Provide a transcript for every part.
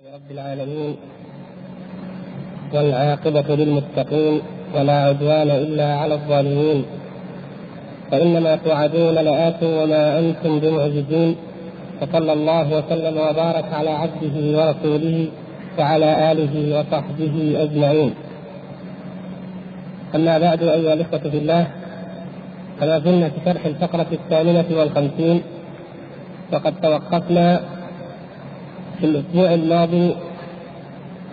رب العالمين والعاقبة للمتقين ولا عدوان إلا على الظالمين. فإنما توعدون لآت وما أنتم بمعجزين. وصلى الله وسلم وبارك على عبده ورسوله وعلى آله وصحبه أجمعين. أما بعد أيها الإخوة في الله فما زلنا في شرح الفقرة الثامنة والخمسين وقد توقفنا في الأسبوع الماضي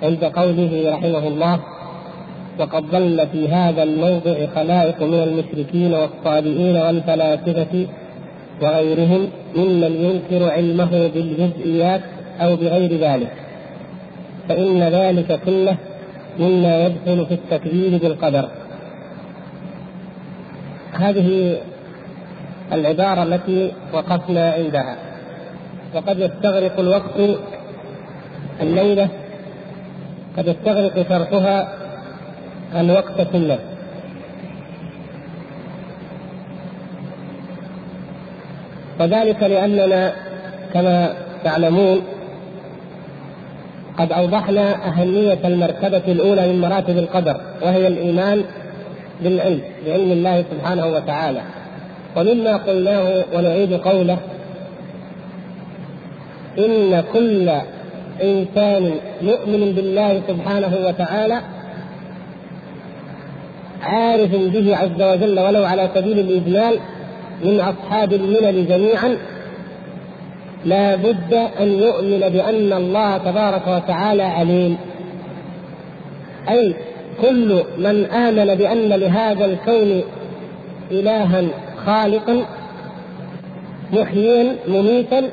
عند قوله رحمه الله وقد ظل في هذا الموضع خلائق من المشركين والصالئين والفلاسفة وغيرهم ممن ينكر علمه بالجزئيات أو بغير ذلك فإن ذلك كله مما يدخل في التكذيب بالقدر. هذه العبارة التي وقفنا عندها. وقد يستغرق الوقت الليلة قد يستغرق شرحها الوقت كله. وذلك لأننا كما تعلمون قد أوضحنا أهمية المرتبة الأولى من مراتب القدر وهي الإيمان بالعلم بعلم الله سبحانه وتعالى. ومما قلناه ونعيد قوله إن كل إنسان يؤمن بالله سبحانه وتعالى عارف به عز وجل ولو على سبيل الإجمال من أصحاب الملل جميعا لا بد أن يؤمن بأن الله تبارك وتعالى عليم. أي كل من آمن بأن لهذا الكون إلها خالقا محييا مميتا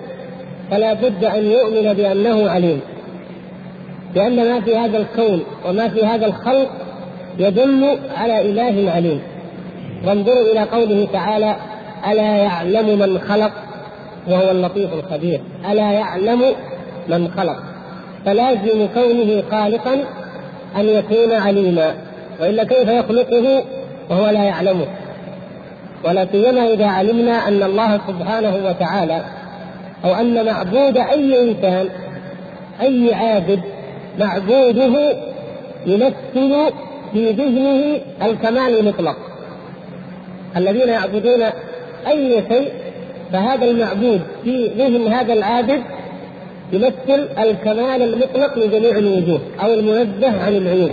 فلا بد أن يؤمن بأنه عليم. لأن ما في هذا الكون وما في هذا الخلق يدل على إله عليم. وانظروا إلى قوله تعالى ألا يعلم من خلق؟ وهو اللطيف الخبير. ألا يعلم من خلق؟ فلازم كونه خالقا أن يكون عليما. وإلا كيف يخلقه وهو لا يعلمه؟ ولا سيما إذا علمنا أن الله سبحانه وتعالى أو أن معبود أي إنسان أي عابد معبوده يمثل في ذهنه الكمال المطلق. الذين يعبدون أي شيء فهذا المعبود في ذهن هذا العابد يمثل الكمال المطلق لجميع الوجوه أو المنزه عن العيوب.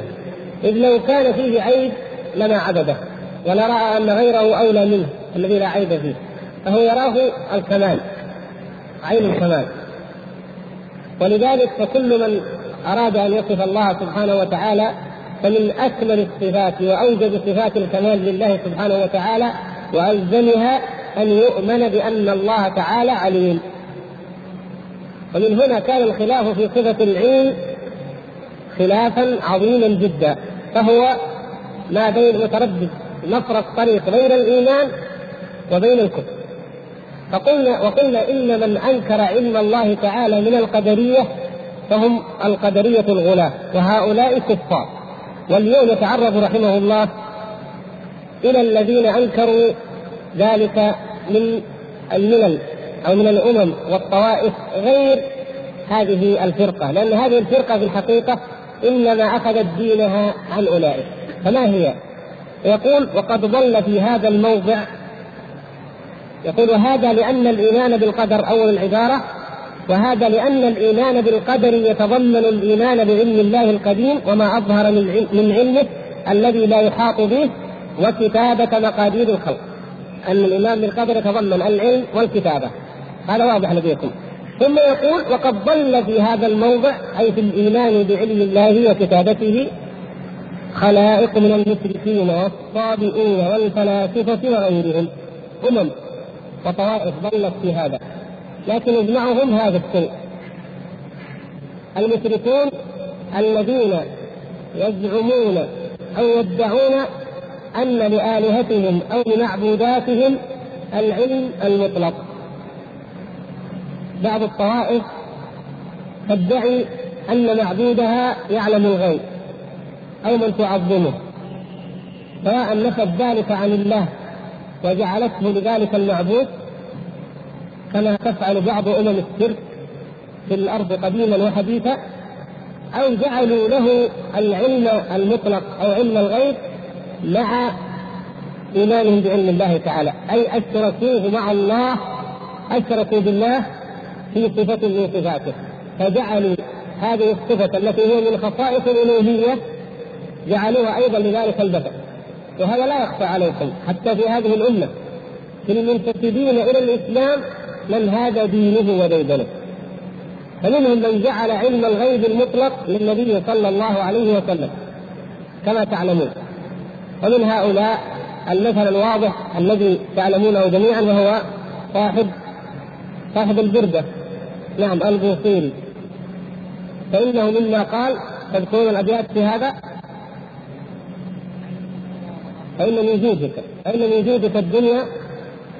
إذ لو كان فيه عيب لما عبده ولرأى أن غيره أولى منه الذي لا عيب فيه فهو يراه الكمال. عين الكمال. ولذلك فكل من أراد أن يصف الله سبحانه وتعالى فمن أكمل الصفات وأوجب صفات الكمال لله سبحانه وتعالى وألزمها أن يؤمن بأن الله تعالى عليم. ومن هنا كان الخلاف في صفة العلم خلافا عظيما جدا فهو ما بين متردد مفرق طريق بين الإيمان وبين الكفر. فقلنا وقلنا إن من أنكر علم الله تعالى من القدرية فهم القدرية الغلاة وهؤلاء كفار واليوم يتعرض رحمه الله إلى الذين أنكروا ذلك من الملل أو من الأمم والطوائف غير هذه الفرقة لأن هذه الفرقة في الحقيقة إنما أخذت دينها عن أولئك فما هي؟ يقول وقد ضل في هذا الموضع يقول وهذا لأن الإيمان بالقدر أول العبارة وهذا لأن الإيمان بالقدر يتضمن الإيمان بعلم الله القديم وما أظهر من علمه الذي لا يحاط به وكتابة مقادير الخلق. أن الإيمان بالقدر يتضمن العلم والكتابة. هذا واضح لديكم. ثم يقول وقد ضل في هذا الموضع أي في الإيمان بعلم الله وكتابته خلائق من المشركين والصابئين والفلاسفة وغيرهم. أمم. وطوائف ضلت في هذا. لكن يجمعهم هذا الشيء المشركون الذين يزعمون أو يدعون أن لآلهتهم أو لمعبوداتهم العلم المطلق. بعض الطوائف تدعي أن معبودها يعلم الغيب أو من تعظمه. سواء نفت ذلك عن الله وجعلته لذلك المعبود كما تفعل بعض أمم الشرك في الأرض قديما وحديثا أو جعلوا له العلم المطلق أو علم الغيب مع إيمانهم بعلم الله تعالى. أي أشركوه مع الله أشركوا بالله في صفة من صفاته. فجعلوا هذه الصفة التي هي من خصائص الألوهية جعلوها أيضا لذلك البشر وهذا لا يخفى عليكم حتى في هذه الأمة. في المنتسبين إلى الإسلام من هذا دينه وديدنه فمنهم من جعل علم الغيب المطلق للنبي صلى الله عليه وسلم كما تعلمون. ومن هؤلاء المثل الواضح الذي تعلمونه جميعا وهو صاحب صاحب البردة. نعم البوصيري فإنه مما قال تذكرون الأبيات في هذا؟ فإن من جودك فإن من جودك الدنيا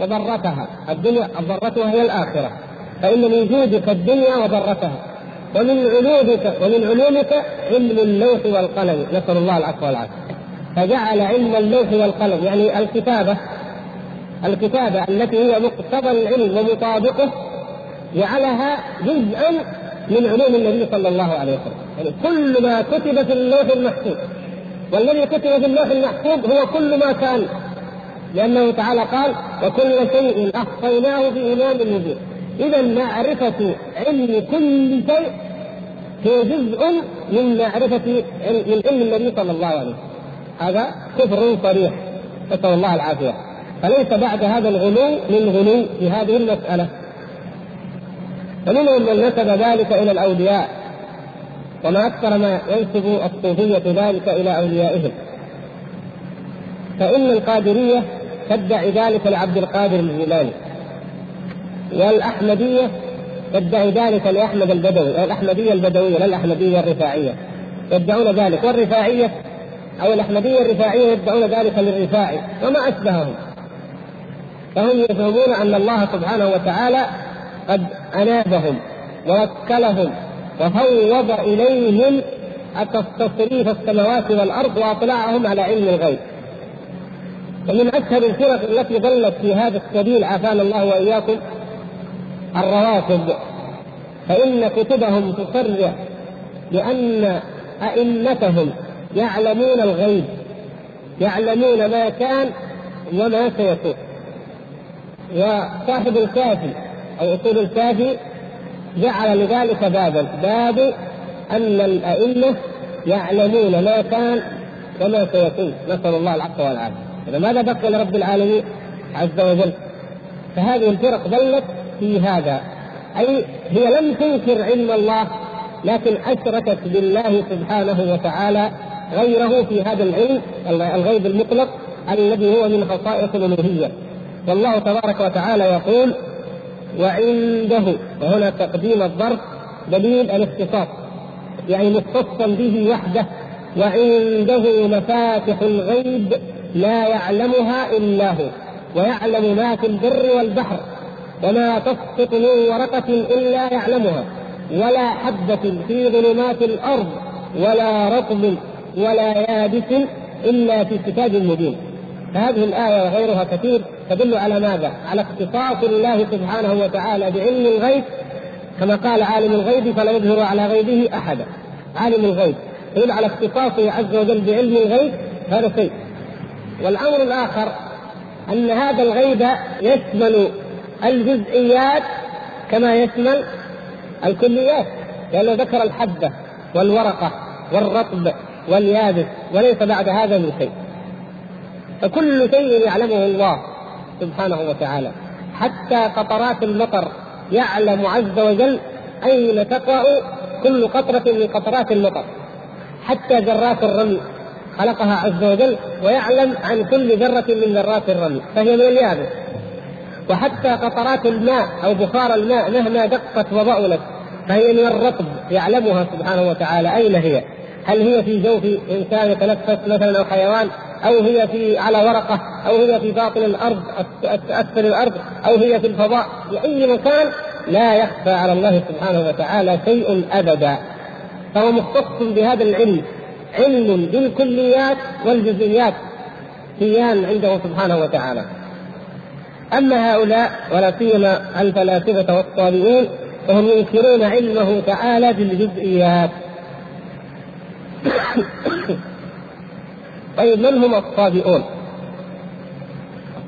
وضرتها. الدنيا ضرتها هي الآخرة. فإن من جودك الدنيا وضرتها. ومن علومك ومن علومك علم اللوح والقلم. نسأل الله العفو والعافية. فجعل علم اللوح والقلم يعني الكتابة الكتابة التي هي مقتضى العلم ومطابقه جعلها جزءا من علوم النبي صلى الله عليه وسلم. يعني كل ما كتب في اللوح المحفوظ والذي كتب في اللوح المحفوظ هو كل ما كان. لأنه تعالى قال وكل شيء أحصيناه في إمام مبين إذا معرفة علم كل شيء هي جزء من معرفة من علم النبي صلى الله عليه وسلم. هذا كفر صريح. نسأل الله العافية. فليس بعد هذا الغلو من غلو في هذه المسألة. فمنهم من نسب ذلك إلى الأولياء. وما أكثر ما ينسب الصوفية ذلك إلى أوليائهم. فإن القادرية تدعي ذلك لعبد القادر الجيلاني. والأحمدية تدعي ذلك لأحمد البدوي الأحمدية البدوية لا الأحمدية الرفاعية. يدعون ذلك. والرفاعية أو الأحمدية الرفاعية يدعون ذلك للرفاعي وما أشبههم. فهم يفهمون أن الله سبحانه وتعالى قد أنابهم ووكلهم وفوض إليهم تصريف السماوات والأرض وأطلعهم على علم الغيب. ومن أشهر الفرق التي ضلت في هذا السبيل عافانا الله وإياكم الروافض. فإن كتبهم تصرح بأن أئمتهم يعلمون الغيب يعلمون ما كان وما سيكون. وصاحب الكافي أو أصول الكافي جعل لذلك بابا باب أن الأئمة يعلمون ما كان وما سيكون. نسأل الله العفو والعافية. إذا ماذا بقي لرب العالمين عز وجل؟ فهذه الفرق ظلت في هذا. أي هي لم تنكر علم الله لكن أشركت بالله سبحانه وتعالى غيره في هذا العلم الغيب المطلق الذي هو من خصائص الألوهية. والله تبارك وتعالى يقول وعنده وهنا تقديم الظرف دليل الاختصاص يعني مختصا به وحده وعنده مفاتح الغيب لا يعلمها إلا هو ويعلم ما في البر والبحر وما تسقط من ورقة إلا يعلمها ولا حبة في ظلمات الأرض ولا رطب ولا يابس إلا في كتاب مبين. فهذه الآية وغيرها كثير تدل على ماذا؟ على اختصاص الله سبحانه وتعالى بعلم الغيب كما قال عالم الغيب فلا يظهر على غيبه أحدا. عالم الغيب. يدل على اختصاصه عز وجل بعلم الغيب هذا شيء. والأمر الآخر أن هذا الغيب يشمل الجزئيات كما يشمل الكليات لأنه ذكر الحبة والورقة والرطب واليابس وليس بعد هذا من شيء. فكل شيء يعلمه الله. سبحانه وتعالى. حتى قطرات المطر يعلم عز وجل أين تقع كل قطرة من قطرات المطر. حتى ذرات الرمل خلقها عز وجل ويعلم عن كل ذرة من ذرات الرمل. فهي من اليابس. وحتى قطرات الماء أو بخار الماء مهما دقت وضألت فهي من الرطب يعلمها سبحانه وتعالى. أين هي؟ هل هي في جوف إنسان يتنفس مثلا أو حيوان؟ أو هي في على ورقة أو هي في باطن الأرض أسفل الأرض أو هي في الفضاء في أي مكان لا يخفى على الله سبحانه وتعالى شيء أبدا. فهو مختص بهذا العلم علم بالكليات والجزئيات سيان عنده سبحانه وتعالى. أما هؤلاء ولا سيما الفلاسفة والطالبون فهم ينكرون علمه تعالى بالجزئيات. طيب من هم الصابئون؟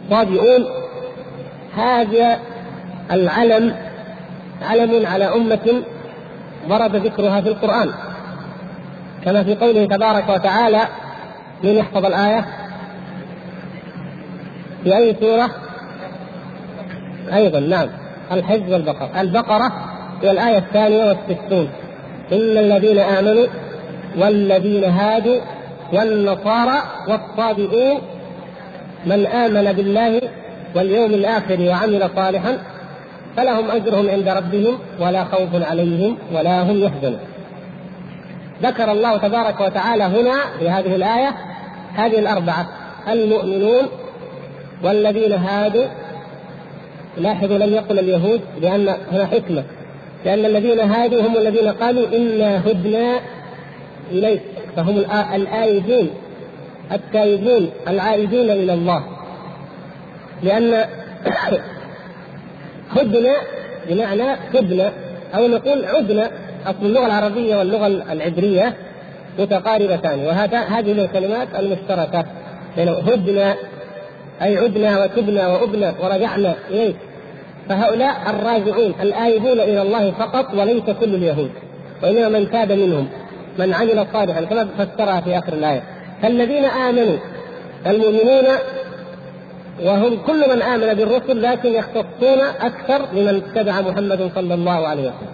الصابئون هذا العلم علم على أمة ورد ذكرها في القرآن. كما في قوله تبارك وتعالى من يحفظ الآية؟ في أي سورة؟ أيضا نعم. الحج والبقرة. البقرة هي الآية الثانية والستون. إن الذين آمنوا والذين هادوا والنصارى والصابئين من آمن بالله واليوم الآخر وعمل صالحا فلهم أجرهم عند ربهم ولا خوف عليهم ولا هم يحزنون. ذكر الله تبارك وتعالى هنا في هذه الآية هذه الأربعة المؤمنون والذين هادوا. لاحظوا لم يقل اليهود لأن هنا حكمة لأن الذين هادوا هم الذين قالوا إنا هدنا إليك. فهم الآيدين التائبين العائدين إلى الله. لأن هدنا بمعنى هدنا أو نقول عدنا أصل اللغة العربية واللغة العبرية متقاربتان. وهذا هذه الكلمات المشتركة. بين هدنا أي عدنا وتبنا وأبنا ورجعنا إليك. فهؤلاء الراجعون الآيبون إلى الله فقط وليس كل اليهود. وإنما من تاب منهم. من عمل صالحا كما فسرها في آخر الآية. فالذين آمنوا المؤمنون وهم كل من آمن بالرسل لكن يختصون أكثر لمن اتبع محمد صلى الله عليه وسلم.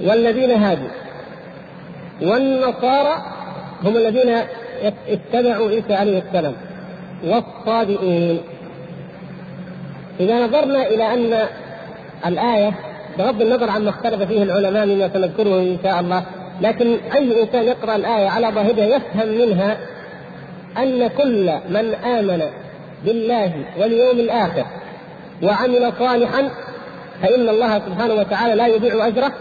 والذين هادوا والنصارى هم الذين اتبعوا عيسى عليه السلام والصابئين. إذا نظرنا إلى أن الآية بغض النظر عما اختلف فيه العلماء مما سنذكره إن شاء الله لكن أي إنسان يقرأ الآية على ظاهرها يفهم منها أن كل من آمن بالله واليوم الآخر وعمل صالحا فإن الله سبحانه وتعالى لا يضيع أجره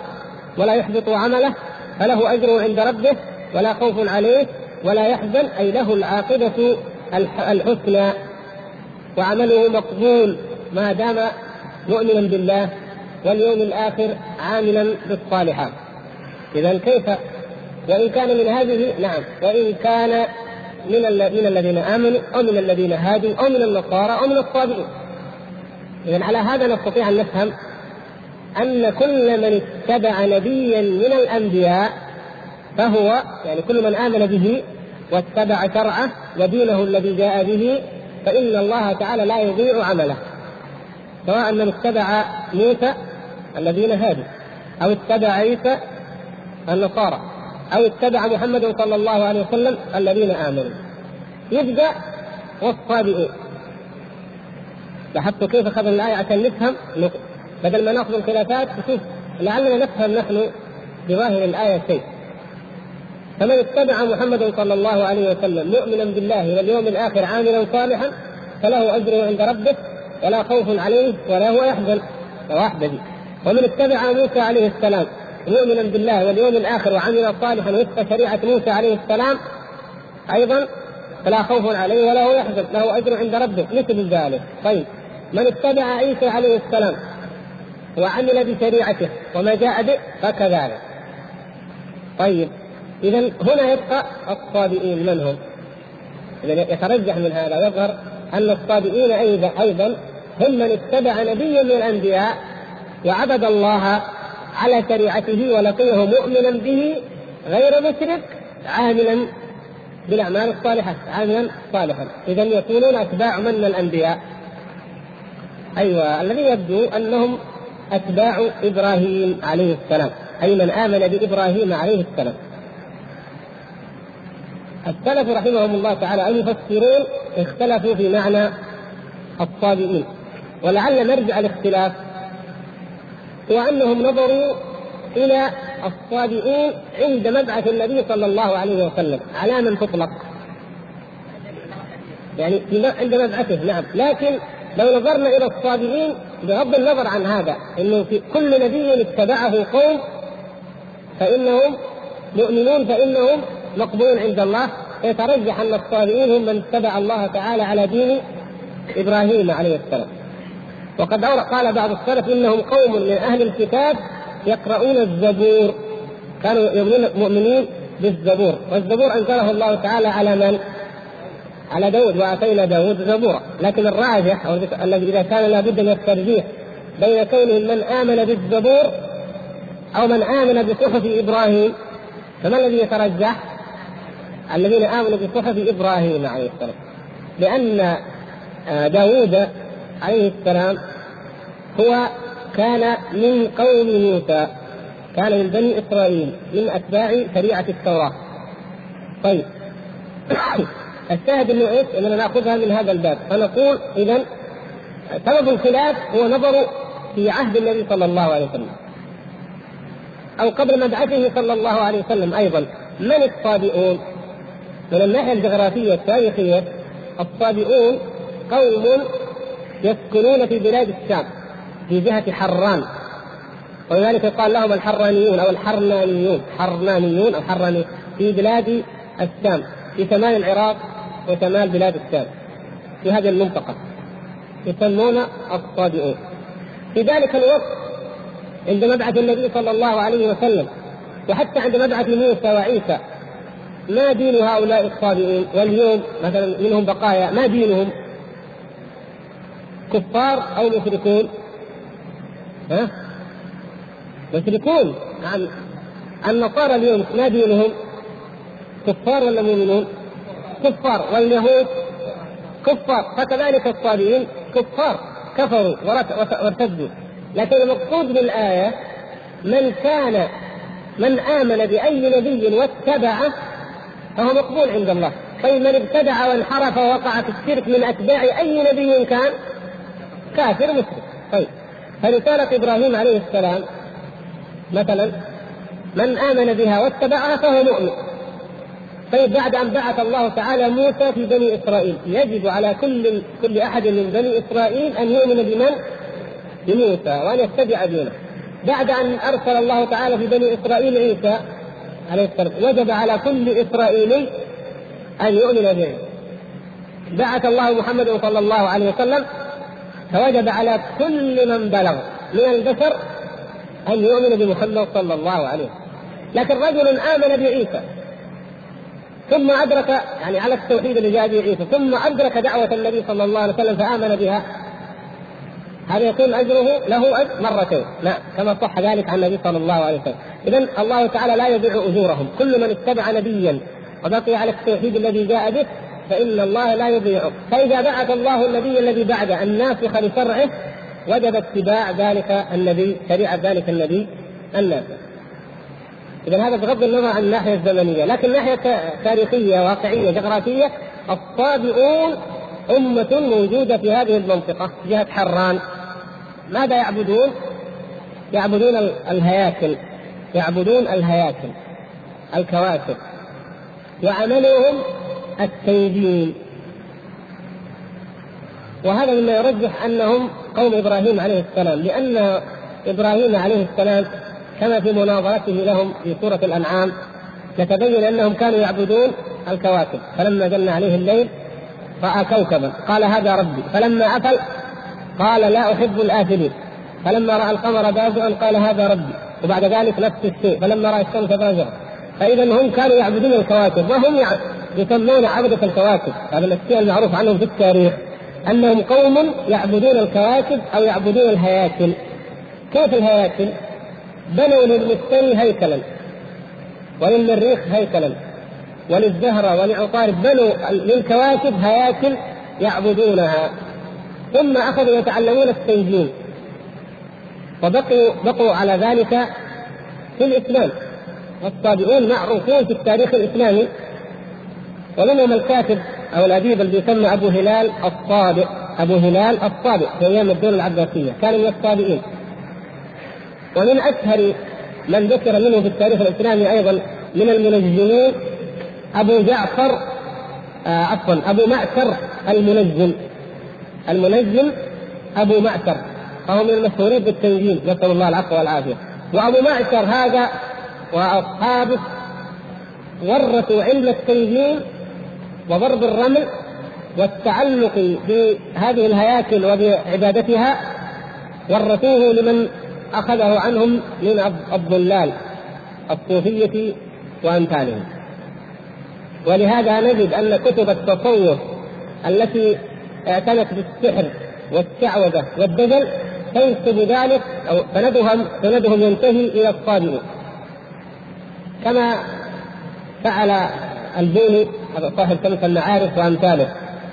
ولا يحبط عمله فله أجره عند ربه ولا خوف عليه ولا يحزن أي له العاقبة الحسنى. وعمله مقبول ما دام مؤمنا بالله واليوم الآخر عاملا بالصالحات. إذا كيف؟ وإن كان من هذه نعم. وإن كان من من الذين آمنوا أو من الذين هادوا أو من النصارى أو من الصابئين. إذا على هذا نستطيع أن نفهم أن كل من اتبع نبيا من الأنبياء فهو يعني كل من آمن به واتبع شرعه ودينه الذي جاء به فإن الله تعالى لا يضيع عمله. سواء من اتبع موسى الذين هادوا أو اتبع عيسى النصارى أو اتبع محمد صلى الله عليه وسلم الذين آمنوا. يبدأ والصابئين لاحظتوا كيف أخذنا الآية عشان نفهم بدل ما نأخذ الخلافات شوف لعلنا نفهم نحن بظاهر الآية شيء. فمن اتبع محمد صلى الله عليه وسلم مؤمنا بالله واليوم الآخر عاملا صالحا فله أجره عند ربه ولا خوف عليه ولا هو يحزن. واحدة ومن اتبع موسى عليه السلام مؤمنا بالله واليوم الآخر وعمل صالحا وفق شريعة موسى عليه السلام أيضا فلا خوف عليه ولا هو يحزن له أجر عند ربه مثل ذلك طيب من اتبع عيسى عليه السلام وعمل بشريعته وما جاء به فكذلك طيب اذا هنا يبقى الصابئين من هم؟ اذا يترجح من هذا يظهر أن الصابئين أيضا أيضا هم من اتبع نبيا من الأنبياء وعبد الله على شريعته ولقيه مؤمنا به غير مشرك عاملا بالأعمال الصالحة عاملا صالحا. اذا يكونون أتباع من الأنبياء؟ أيوه الذي يبدو أنهم أتباع إبراهيم عليه السلام أي من آمن بإبراهيم عليه السلام. السلف رحمهم الله تعالى المفسرون اختلفوا في معنى الصابئين. ولعل مرجع الاختلاف. هو انهم نظروا إلى الصابئين عند مبعث النبي صلى الله عليه وسلم. على من تطلق؟ يعني عند مبعثه نعم. لكن لو نظرنا إلى الصابئين بغض النظر عن هذا إنه في كل نبي اتبعه قوم فإنهم مؤمنون فإنهم مقبول عند الله. يترجح أن الصابئين هم من اتبع الله تعالى على دين إبراهيم عليه السلام. وقد قال بعض السلف إنهم قوم من أهل الكتاب يقرؤون الزبور. كانوا يؤمنون مؤمنين بالزبور. والزبور أنزله الله تعالى على من؟ على داود وآتينا داود زبورا. لكن الراجح أو الذي إذا كان لابد من الترجيح بين كونهم من آمن بالزبور أو من آمن بصحف إبراهيم. فما الذي يترجح؟ الذين آمنوا بصحف إبراهيم عليه السلام. لأن آه، داود عليه السلام هو كان من قوم موسى كان من بني إسرائيل من أتباع شريعة التوراة. طيب. الشاهد إنه إيش؟ إننا نأخذها من هذا الباب. فنقول اذا سبب الخلاف هو نظر في عهد النبي صلى الله عليه وسلم. أو قبل مبعثه صلى الله عليه وسلم أيضا. من الصابئون؟ من الناحية الجغرافية التاريخية الصابئون قوم يسكنون في بلاد الشام في جهة حران. ولذلك يقال لهم الحرانيون أو الحرنانيون حرنانيون أو حراني في بلاد الشام في شمال العراق وشمال بلاد الشام في هذه المنطقة. يسمون الصابئون في ذلك الوقت عند مبعث النبي صلى الله عليه وسلم وحتى عند مبعث موسى وعيسى ما دين هؤلاء الصابئين واليوم مثلا منهم بقايا ما دينهم؟ كفار أو مشركون ها؟ مشركون نعم النصارى اليوم ما دينهم كفار ولا مؤمنون؟ كفار. واليهود؟ كفار. فكذلك الصابئين؟ كفار. كفروا وارتدوا. لكن المقصود بالآية من كان من آمن بأي نبي واتبعه فهو مقبول عند الله. طيب من ابتدع وانحرف ووقع في الشرك من أتباع أي نبي كان؟ كافر مسلم طيب فرسالة إبراهيم عليه السلام مثلا من آمن بها واتبعها فهو مؤمن طيب بعد أن بعث الله تعالى موسى في بني إسرائيل يجب على كل كل أحد من بني إسرائيل أن يؤمن بمن؟ بموسى وأن يتبع دينه. بعد أن أرسل الله تعالى في بني إسرائيل عيسى عليه السلام وجب على كل إسرائيلي أن يؤمن به. بعث الله محمد صلى الله عليه وسلم فوجب على كل من بلغ من البشر أن يؤمن بمحمد صلى الله عليه وسلم. لكن رجل آمن بعيسى ثم أدرك يعني على التوحيد اللي جاء به عيسى ثم أدرك دعوة النبي صلى الله عليه وسلم فآمن بها هذا يكون أجره له اجر مرتين. لا كما صح ذلك عن النبي صلى الله عليه وسلم. اذا الله تعالى لا يضيع أجورهم. كل من اتبع نبيا وبقي على التوحيد الذي جاء به فإن الله لا يضيعه فإذا بعث الله النبي الذي بعده الناسخ لشرعه وجب اتباع ذلك النبي شريعة ذلك النبي الناسخ اذا هذا بغض النظر عن الناحية الزمنية، لكن الناحيه تاريخية واقعية جغرافية الصابئون أمة موجودة في هذه المنطقة جهة حران. ماذا يعبدون؟ يعبدون الهياكل. يعبدون الهياكل الكواكب. وعملهم التنجيم وهذا مما يرجح أنهم قوم إبراهيم عليه السلام لأن إبراهيم عليه السلام كما في مناظرته لهم في سورة الأنعام يتبين أنهم كانوا يعبدون الكواكب فلما جن عليه الليل رأى كوكبا قال هذا ربي. فلما أفل قال لا أحب الآفلين فلما رأى القمر بازغا قال هذا ربي. وبعد ذلك نفس الشيء فلما رأى الشمس بازغا فإذا هم كانوا يعبدون الكواكب وهم يسمون عبدة الكواكب. هذا الشيء المعروف عنهم في التاريخ. أنهم قوم يعبدون الكواكب أو يعبدون الهياكل. كيف الهياكل؟ بنوا للمشتري هيكلا وللمريخ هيكلا وللزهرة ولعطارد بنوا للكواكب هياكل يعبدونها. ثم أخذوا يتعلمون التنجيم وبقوا بقوا على ذلك في الإسلام. والصابئون معروفون في التاريخ الإسلامي. ومنهم الكاتب أو الأديب اللي يسمى أبو هلال الصابئ أبو هلال الصابئ في أيام الدولة العباسية. كان من الصابئين ومن أشهر من ذكر منه في التاريخ الإسلامي أيضا من المنجمين أبو جعفر آه عفوا أبو معشر المنجم. المنجم أبو معشر. فهو من المشهورين بالتنجيم. نسأل الله العفو والعافية. وأبو معشر هذا وأصحابه ورثوا علم التنجيم وضرب الرمل والتعلق بهذه الهياكل وبعبادتها ورثوه لمن أخذه عنهم من الضلال الصوفية وأمثالهم. ولهذا نجد أن كتب التصوف التي اعتنت بالسحر والشعوذة والدجل تنسب ذلك أو سندهم سندهم ينتهي إلى الصابئين كما فعل البوني صاحب كنف المعارف وامثاله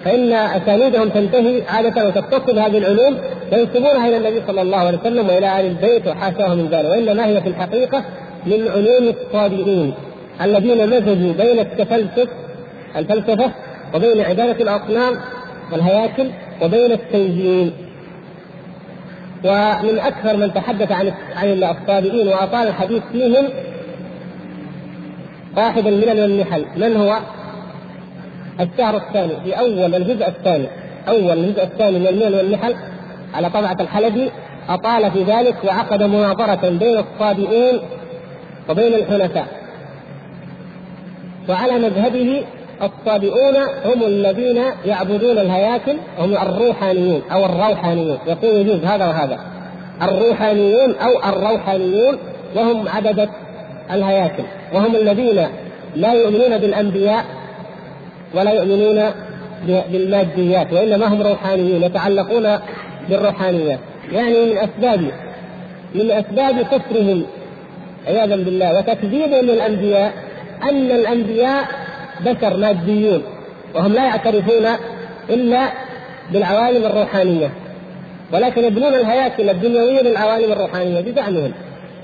فإن أسانيدهم تنتهي عادة وتتصل هذه العلوم ينسبونها إلى النبي صلى الله عليه وسلم وإلى ال البيت وحاشاه من ذلك وإنما هي في الحقيقة من علوم الصابئين الذين مزجوا بين التفلسف الفلسفة وبين عبادة الأصنام والهياكل وبين التنجيم ومن أكثر من تحدث عن عن الصابئين وأطال الحديث فيهم صاحب الملل والنحل من هو؟ الشهر الثاني في أول الجزء الثاني أول الجزء الثاني من الملل والنحل على طبعة الحلبي أطال في ذلك وعقد مناظرة بين الصابئين وبين الحنفاء وعلى مذهبه الصابئون هم الذين يعبدون الهياكل هم الروحانيون أو الروحانيون يقول يجوز هذا وهذا الروحانيون أو الروحانيون وهم عبدة الهياكل. وهم الذين لا يؤمنون بالأنبياء ولا يؤمنون بالماديات وإنما هم روحانيون يتعلقون بالروحانيات. يعني من أسباب من أسباب كفرهم عياذا بالله وتكذيبهم للأنبياء أن الأنبياء بشر ماديون وهم لا يعترفون إلا بالعوالم الروحانية. ولكن يبنون الهياكل الدنيوية للعوالم الروحانية بزعمهم.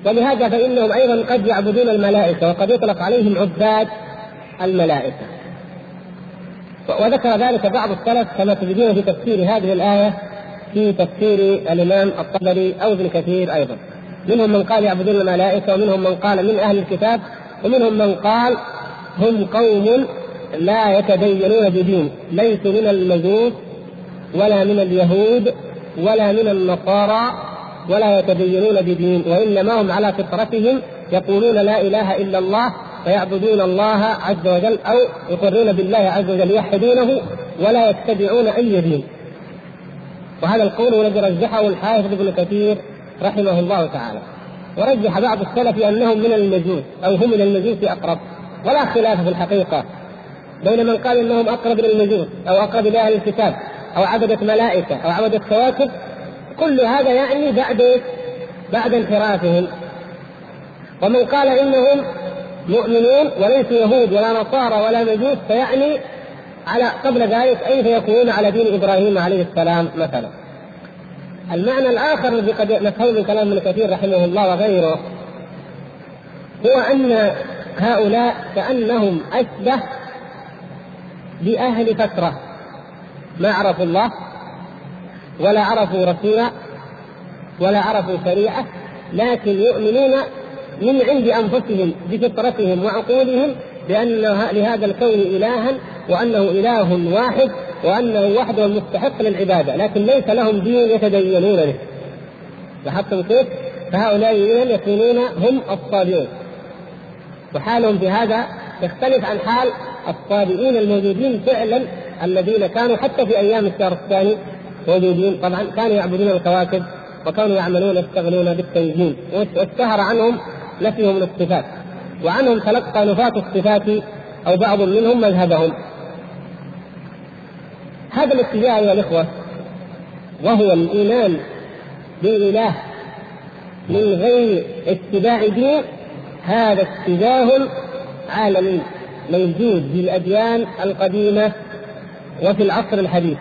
ولهذا فإنهم أيضا قد يعبدون الملائكة وقد يطلق عليهم عباد الملائكة. وذكر ذلك بعض السلف كما تجدون في تفسير هذه الآية في تفسير الإمام الطبري أو ابن كثير أيضا. منهم من قال يعبدون الملائكة ومنهم من قال من أهل الكتاب ومنهم من قال هم قوم لا يتدينون بدين ليسوا من المجوس ولا من اليهود ولا من النصارى ولا يتدينون بدين وإنما هم على فطرتهم يقولون لا إله إلا الله فيعبدون الله عز وجل أو يقرون بالله عز وجل يوحدونه ولا يتبعون أي دين. وهذا القول الذي رجحه الحافظ ابن كثير رحمه الله تعالى. ورجح بعض السلف أنهم من المجوس أو هم من المجوس أقرب ولا خلاف في الحقيقة بين من قال إنهم أقرب إلى المجوس أو أقرب إلى أهل الكتاب أو عبدة ملائكة أو عبدة كواكب كل هذا يعني بعد بعد انحرافهم. ومن قال إنهم مؤمنون وليسوا يهود ولا نصارى ولا مجوس فيعني على قبل ذلك اي فيكونون على دين إبراهيم عليه السلام مثلا. المعنى الآخر الذي قد نفهم من كلام ابن كثير رحمه الله وغيره هو أن هؤلاء كأنهم أشبه بأهل فترة. ما عرفوا الله؟ ولا عرفوا رسولا ولا عرفوا شريعة لكن يؤمنون من عند أنفسهم بفطرتهم وعقولهم بأن لهذا الكون إلها وأنه إله واحد وأنه وحده المستحق للعبادة لكن ليس لهم دين يتدينون به لاحظتم كيف؟ فهؤلاء يكونون هم الصابئون وحالهم في هذا يختلف عن حال الصابئين الموجودين فعلا الذين كانوا حتى في أيام الشهر الثاني موجودين طبعا كانوا يعبدون الكواكب وكانوا يعملون يشتغلون بالتنجيم واشتهر عنهم نفيهم الصفات وعنهم تلقى نفاة الصفات أو بعض منهم مذهبهم. هذا الاتجاه أيها الإخوة وهو الإيمان بالاله من غير اتباع دين هذا اتجاه عالمي موجود في الأديان القديمة وفي العصر الحديث.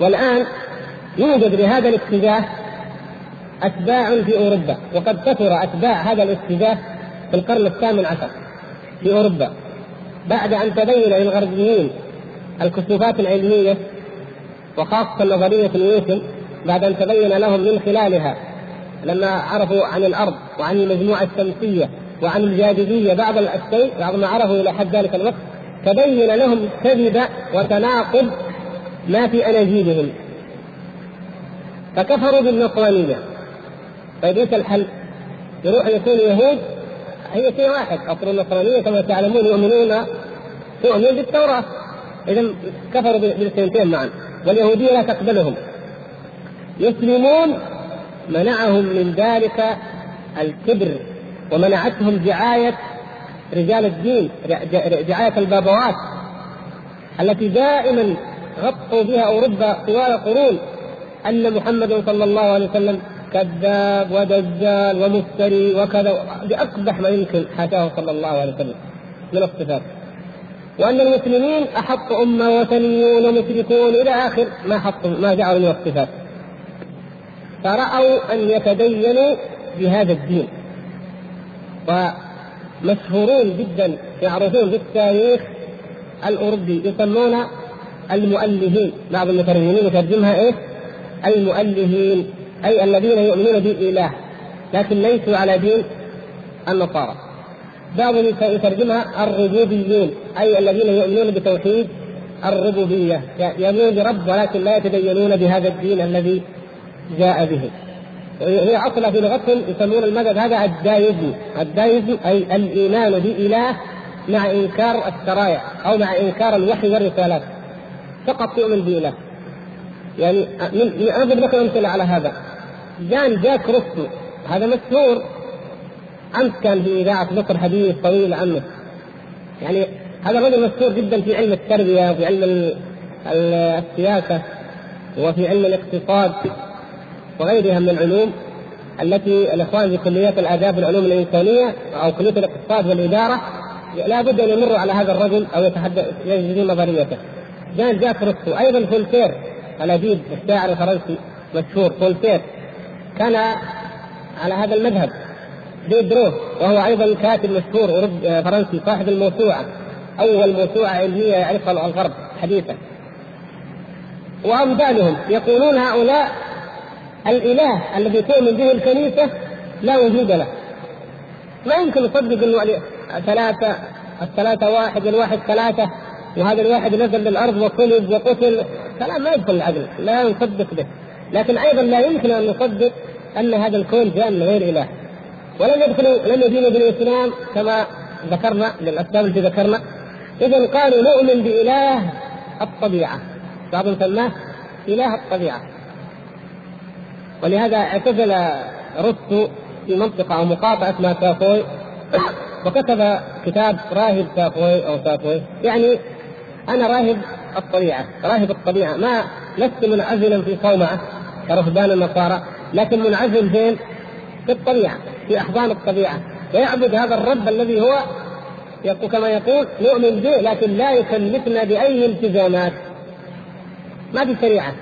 والآن يوجد لهذا الاتجاه أتباع في أوروبا وقد كثر أتباع هذا الاتجاه في القرن الثامن عشر في أوروبا. بعد أن تبين للغربيين الكشوفات العلمية وخاصة نظرية نيوتن بعد أن تبين لهم من خلالها لما عرفوا عن الأرض وعن المجموعة الشمسية وعن الجاذبية بعض الشيء بعض ما عرفوا إلى حد ذلك الوقت تبين لهم كذب وتناقض ما في اناجيلهم فكفروا بالنصرانية. طيب إيش الحل؟ يروح يكون يهود هي شيء واحد أصل النصرانية كما تعلمون يؤمنون تؤمن بالتوراة. اذا كفروا بالسنتين معا. واليهودية لا تقبلهم. يسلمون منعهم من ذلك الكبر ومنعتهم دعايه رجال الدين رعاية البابوات التي دائما غطوا بها أوروبا طوال قرون أن محمد صلى الله عليه وسلم كذاب ودجال ومفتري وكذا بأقبح ما يمكن حاشاه صلى الله عليه وسلم من الصفات وأن المسلمين أحط أمة وثنيون ومشركون إلى آخر ما حطوا ما جعلوا من الصفات فرأوا أن يتدينوا بهذا الدين. ومشهورون جدا يعرفون في التاريخ الأوروبي يسمون المؤلهين. بعض المترجمين يترجمها إيه؟ المؤلهين أي الذين يؤمنون بإله لكن ليسوا على دين النصارى. بعضهم يترجمها الربوبيين أي الذين يؤمنون بتوحيد الربوبية. يؤمنون برب ولكن لا يتدينون بهذا الدين الذي جاء به. هي أصلا في لغتهم يسمون المذهب هذا الدايزم. الدايزم أي الإيمان بإله مع إنكار الشرائع أو مع إنكار الوحي والرسالات. فقط يؤمن بإله يعني أضرب لكم أمثلة على هذا. جان جاك روسو. هذا مشهور. أمس كان في إذاعة مصر حديث طويل عنه. يعني هذا الرجل مشهور جدا في علم التربية وفي علم السياسة وفي علم الاقتصاد وغيرها من العلوم التي الإخوان في كليات الآداب والعلوم الإنسانية أو كلية الاقتصاد والإدارة لا بد أن يمروا على هذا الرجل أو يتحدث يجري نظريته. جان جاك روسو أيضا فولتير الأديب الشاعر الفرنسي مشهور. فولتير كان على هذا المذهب. ديدرو وهو أيضا كاتب مشهور فرنسي صاحب الموسوعة. أول موسوعة علمية يعرفها الغرب حديثا. وأمثالهم يقولون هؤلاء الإله الذي تؤمن به الكنيسة لا وجود له. ما يمكن نصدق إنه ثلاثة الثلاثة واحد الواحد ثلاثة. وهذا الواحد نزل للأرض وصلب وقتل. كلام ما يدخل العقل لا نصدق به. لكن أيضا لا يمكن أن نصدق أن هذا الكون جاء من غير إله. ولم يدخلوا لم يدينوا بالاسلام كما ذكرنا للأسباب التي ذكرنا. اذا قالوا نؤمن بإله الطبيعة. بعضهم سماه إله الطبيعة. ولهذا اعتزل رستو في منطقة أو مقاطعة اسمها سافوي وكتب كتاب راهب سافوي أو سافوي يعني أنا راهب الطبيعة راهب الطبيعة ما لست منعزلا في صومعة كرهبان النصارى لكن منعزل فين؟ في الطبيعة في أحضان الطبيعة ويعبد هذا الرب الذي هو كما يقول نؤمن به لكن لا يكلفنا بأي التزامات ما في شريعة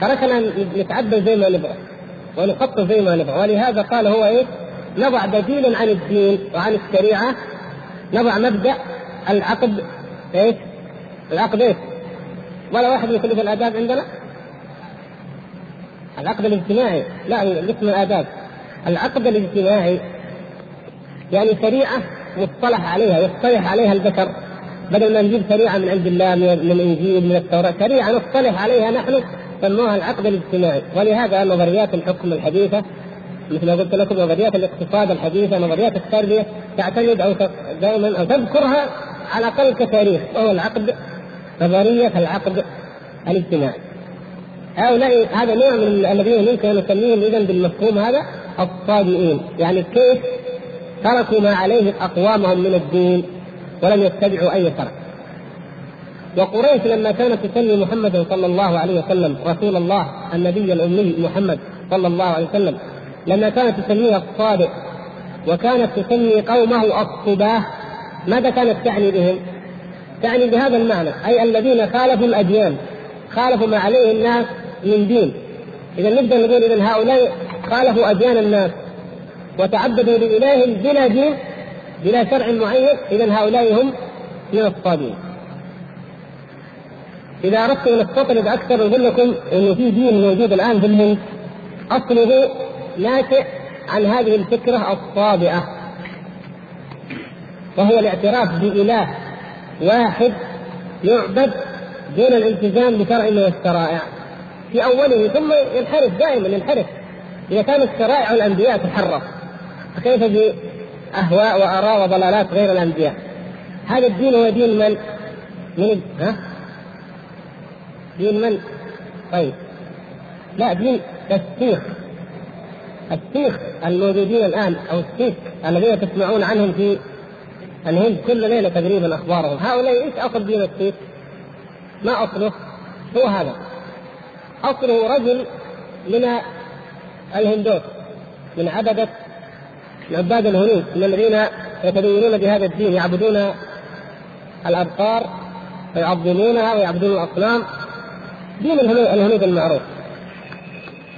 تركنا نتعبد زي ما نبغى ونخطط زي ما نبغى ولهذا قال هو إيه؟ نضع بديلا عن الدين وعن الشريعة نضع مبدأ العقد إيش؟ العقد إيش؟ ولا واحد من الآداب عندنا؟ العقد الاجتماعي لا قسم الآداب العقد الاجتماعي يعني شريعة مصطلح عليها يصطلح عليها البشر بدل ما نجيب شريعة من عند الله من الانجيل من التوراة شريعة نصطلح عليها نحن سموها العقد الاجتماعي ولهذا نظريات الحكم الحديثة مثل ما قلت لكم نظريات الاقتصاد الحديثة نظريات التربية تعتمد أو دائما أو تذكرها على الأقل كتاريخ وهو العقد نظرية العقد الاجتماعي. هؤلاء هذا نوع من الذين يمكن نسميهم اذا بالمفهوم هذا الصادئين يعني كيف تركوا ما عليه أقوامهم من الدين ولم يتبعوا أي شرع وقريش لما كانت تسمي محمدا صلى الله عليه وسلم رسول الله النبي الأمي محمد صلى الله عليه وسلم لما كانت تسميه الصادق وكانت تسمي قومه الصباه ماذا كانت تعني بهم؟ تعني بهذا المعنى أي الذين خالفوا الاديان خالفوا ما عليه الناس من دين. إذا نقدر نقول اذا هؤلاء خالفوا أديان الناس وتعبدوا لاله بلا دين بلا شرع معين اذا هؤلاء هم من الصادقين إذا اردت أن استطرد أكثر أقول لكم انه في دين موجود الآن في الهند أصله ناشئ عن هذه الفكرة الصابئة. وهو الاعتراف بإله واحد يعبد دون الالتزام بشرع من الشرائع في أوله ثم ينحرف دائما ينحرف إذا كانت شرائع الانبياء تحرف فكيف بأهواء وآراء وضلالات غير الأنبياء هذا الدين هو دين من؟ من ها؟ دين من؟ طيب لا دين السيخ السيخ الموجودين الآن أو السيخ الذين تسمعون عنهم في الهند كل ليلة تقريبا أخبارهم. هؤلاء إيش أصل دين السيف؟ ما أصله؟ هو هذا. أصله رجل من الهندوس من عبدة من عباد الهنود من الذين يتدينون بهذا الدين يعبدون الابقار ويعظمونها ويعبدون الاصنام دين الهنود المعروف.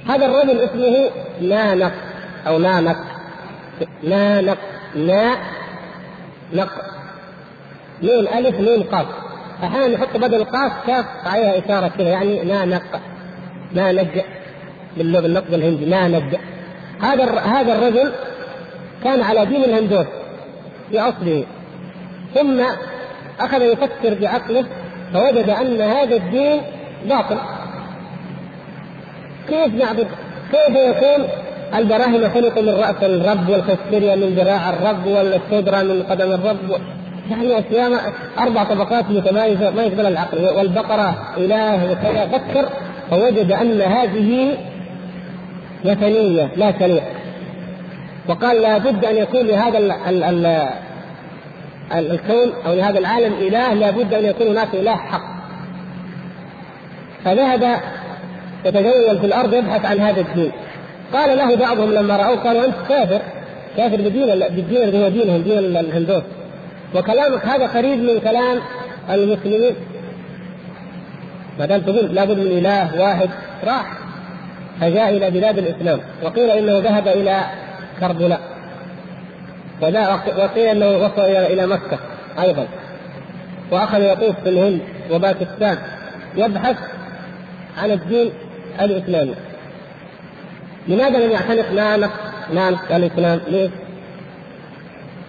هذا الرجل اسمه نانق أو نانق. نانق نا نق نون ألف نون قاف. أحيانا يحط بدل القاف كاف عليها إشارة كذا يعني نانق نانج باللغة النقد الهندي نانج هذا هذا الرجل كان على دين الهندوس في اصله ثم أخذ يفكر بعقله فوجد أن هذا الدين باطل. كيف نعبد؟ كيف يكون البراهمة خلقوا من رأس الرب والخسرية من ذراع الرب والسدرة من قدم الرب. يعني أشياء أربع طبقات متمايزة ما يقبل العقل. والبقرة إله وكذا فكر فوجد أن هذه وثنية لا شريعة وقال لابد أن يكون لهذا ال ال ال الكون أو لهذا العالم إله لابد أن يكون هناك إله حق. فذهب يتجول في الأرض يبحث عن هذا الدين. قال له بعضهم لما رأوه قالوا أنت كافر. كافر بدين بالدين الذي هو دينهم دين الهندوس. وكلامك هذا قريب من كلام المسلمين. ما دام تقول لابد من إله واحد راح. فجاء إلى بلاد الإسلام. وقيل إنه ذهب إلى كربلاء. وقيل إنه وصل إلى مكة أيضا. وأخذ يطوف في الهند وباكستان. يبحث عن الدين الإسلامي. لماذا لم يعتنق نانق نانق الاسلام؟ ليه؟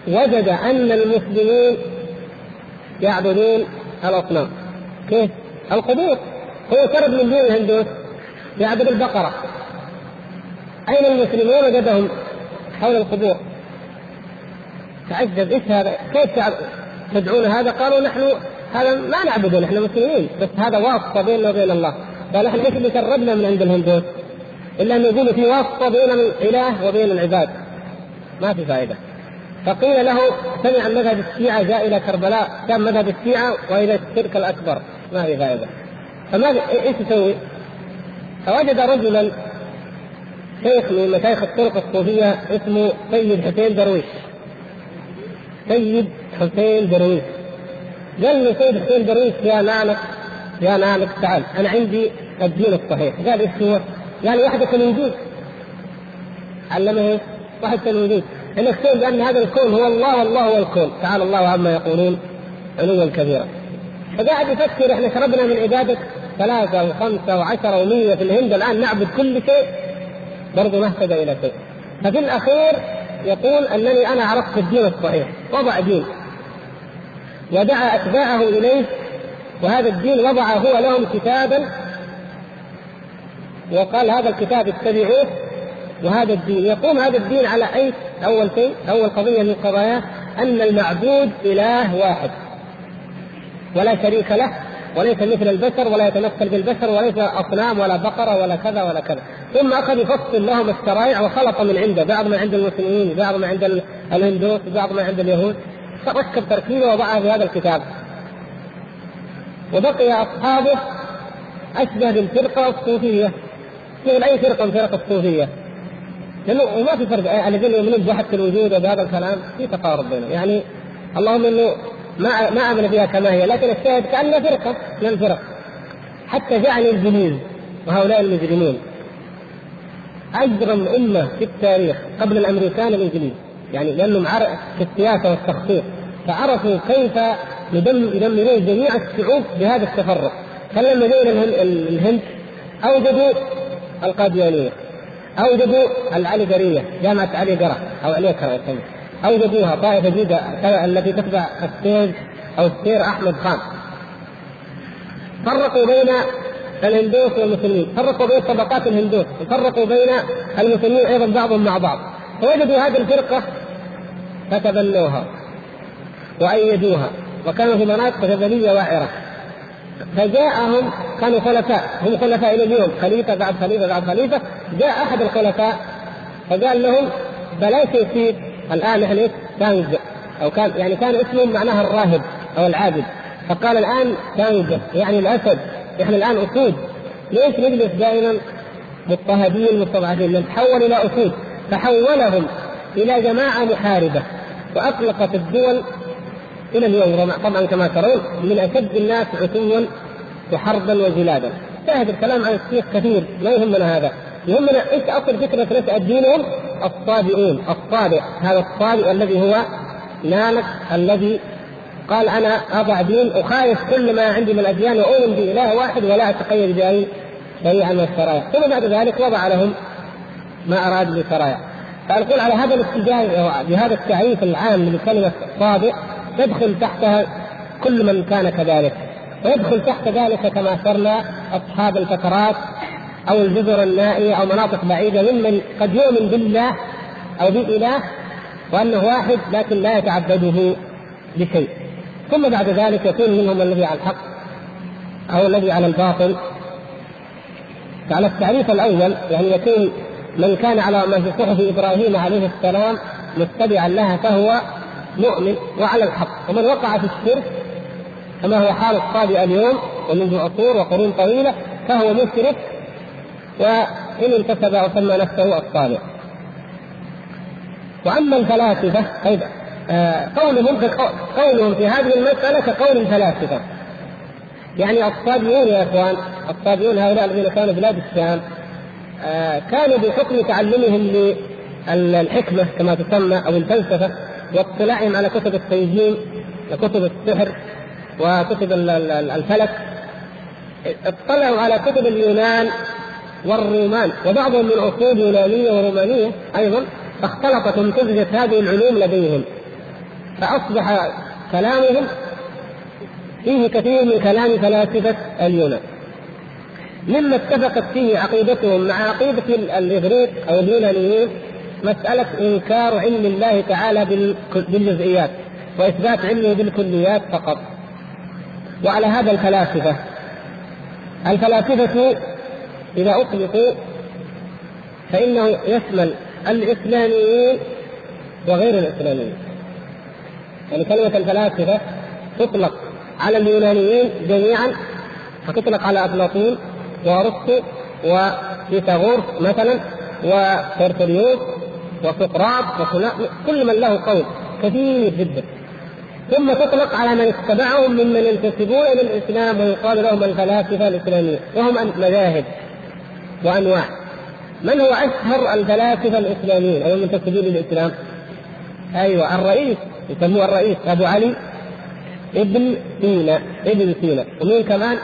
وجد أن المسلمين يعبدون الأصنام كيف؟ القبور هو سرد من دين الهندوس يعبد البقرة أين المسلمون وجدهم حول القبور تعجب إيش هذا؟ كيف تدعون هذا؟ قالوا نحن هذا ما نعبده نحن مسلمين بس هذا واسطة بيننا وبين الله قال إحنا إيش اللي سربنا من عند الهندوس؟ الا ان يقولوا في واسطة بين الإله وبين العباد. ما في فائدة. فقيل له سمع مذهب الشيعة جاء إلى كربلاء كان مذهب الشيعة وإلى الشرك الأكبر. ما في فائدة. فماذا إيش يسوي؟ فوجد رجلا شيخ من مشايخ الطرق الصوفية اسمه سيد حسين درويش. سيد حسين درويش. قال له سيد حسين درويش يا نانك يا نانك تعال أنا عندي الدين الصحيح. قال إيش هو؟ قال وحدة الوجود. علمه إيش؟ وحدة الوجود. انك تقول بأن هذا الكون هو الله والله هو الكون. تعالى الله عما يقولون علوا كبيرا. فقاعد يفكر إحنا شربنا من عباده ثلاثة وخمسة وعشرة ومية في الهند الآن نعبد كل شيء. برضه ما اهتدى إلى شيء. ففي الأخير يقول أنني أنا عرفت الدين الصحيح. وضع دين. ودعا أتباعه إليه. وهذا الدين وضع هو لهم كتابا وقال هذا الكتاب اتبعوه وهذا الدين. يقوم هذا الدين على أي؟ أول شيء أول قضية من قضاياه أن المعبود إله واحد. ولا شريك له وليس مثل البشر ولا يتمثل بالبشر وليس أصنام ولا بقرة ولا كذا ولا كذا. ثم أخذ يفصل لهم الشرائع وخلط من عنده. بعض ما عند المسلمين بعض ما عند الهندوس بعض ما عند اليهود. ركب تركيبه وضعها في هذا الكتاب. وبقي أصحابه أشبه بالفرقة الصوفية. مثل أي فرقة من فرق الصوفية. لأنه وما في فرق. الذين يؤمنون بوحده الوجود وبهذا الكلام في تقارب بينهم. يعني اللهم إنه ما ما آمن بها كما هي لكن الشاهد كأنها فرقة من الفرق. حتى جعل الانجليز وهؤلاء المجرمين أجرم أمة في التاريخ قبل الأمريكان الانجليز يعني لأنهم في السياسة والتخطيط. فعرفوا كيف يدمرون جميع الشعوب بهذا التفرق. فلما جاء الهند أوجدوا القاديانيه اوجدوا العليقريه جامعة علي قرة أو علي قرة اوجدوها طائفة جديدة التي تتبع السير أو السير أحمد خان. فرقوا بين الهندوس والمسلمين. فرقوا بين طبقات الهندوس. وفرقوا بين المسلمين أيضا بعضهم مع بعض. فوجدوا هذه الفرقة فتبنوها وأيدوها. وكانوا في مناطق جبليه وعره فجاءهم كانوا خلفاء هم خلفاء إلى اليوم. خليفة بعد خليفة بعد خليفة. جاء أحد الخلفاء فقال لهم بلاش يصير الآن نحن تنزع أو كان يعني كان اسمهم معناها الراهب أو العابد. فقال الآن تانجة يعني الأسد إحنا الآن أسود. ليش نجلس دائما مضطهدين مستضعفين؟ نتحول إلى أسود. فحولهم إلى جماعة محاربة وأطلقت الدول إلى اليوم. طبعا كما ترون من أشد الناس عتوا وحربا وجلادا شاهد الكلام عن الشيخ كثير ما يهمنا هذا. يهمنا إيش أصل فكرة نشأة دينهم الصابئون الصابئ هذا الصابئ الذي هو نالك الذي قال أنا أضع دين اخالف كل ما عندي من الأديان وأؤمن بإله واحد ولا اتقيد بأي شريعه من الشرائع. ثم بعد ذلك وضع لهم ما اراد بالشرائع فنقول على هذا الاتجاه بهذا التعريف العام لكلمة صابئ تدخل تحتها كل من كان كذلك. ويدخل تحت ذلك كما اشرنا أصحاب الفترات أو الجزر النائيه أو مناطق بعيدة ممن قد يؤمن بالله أو باله وأنه واحد لكن لا يتعبده بشيء. ثم بعد ذلك يكون منهم الذي على الحق أو الذي على الباطل. فعلى التعريف الأول يعني يكون من كان على ما في صحف إبراهيم عليه السلام متبعا لها فهو مؤمن وعلى الحق. ومن وقع في الشرك كما هو حال الصابئ اليوم ومنذ عصور وقرون طويلة فهو مشرك وإن انتسب وسمى نفسه الصابئ. وأما الفلاسفة طيب آه قولهم قولهم في هذه المسألة كقول الفلاسفة. يعني الصابئون يا إخوان الصابئون هؤلاء الذين كانوا بلاد الشام آه كانوا بحكم تعلمهم للحكمة كما تسمى أو الفلسفة واطلاعهم على كتب التنجيم وكتب السحر وكتب الفلك. اطلعوا على كتب اليونان والرومان وبعضهم من اصول يونانية ورومانية أيضا فاختلطت وامتزجت هذه العلوم لديهم. فأصبح كلامهم فيه كثير من كلام فلاسفة اليونان. مما اتفقت فيه عقيدتهم مع عقيدة الإغريق أو اليونانيين مسألة إنكار علم الله تعالى بالجزئيات وإثبات علمه بالكليات فقط. وعلى هذا الفلاسفة. الفلاسفة إذا أطلقوا فإنه يشمل الإسلاميين وغير الإسلاميين. يعني كلمة الفلاسفة تطلق على اليونانيين جميعا فتطلق على افلاطون وأرسطو وبيثاغورس مثلا وترتليوس وسقراط كل من له قول كثير جدا. ثم تطلق على من اتبعهم ممن ينتسبون إلى الاسلام ويقال لهم الفلاسفة الإسلامية وهم مذاهب وأنواع من هو أشهر الفلاسفة الإسلاميين أو المنتسبين للإسلام؟ أيوه الرئيس يسموه الرئيس أبو علي ابن سينا ابن سينا ومين كمان؟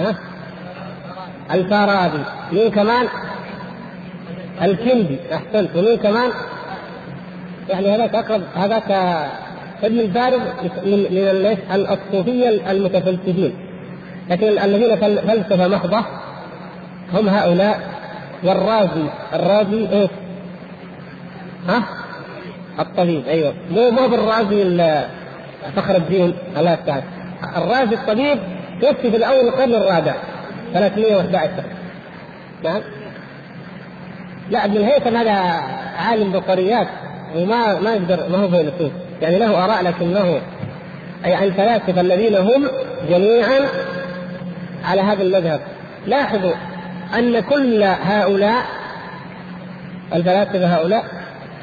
ها؟ الفارابي مين كمان؟ الكندي أحسنت ومين كمان؟ يعني هذاك اقرب هذاك ابن الفارض من من الصوفيه المتفلسفين. لكن الذين فلسفة محضة هم هؤلاء والرازي. الرازي إيش؟ ها؟ الطبيب أيوه. مو مو بالرازي فخر الدين الله يستعان الرازي الطبيب توفي في الأول القرن الرابع 311 نعم. لا ابن الهيثم هذا عالم بقريات وما ما يقدر ما هو فيلسوف يعني له آراء لكنه أي الفلاسفة الذين هم جميعا على هذا المذهب. لاحظوا أن كل هؤلاء الفلاسفة هؤلاء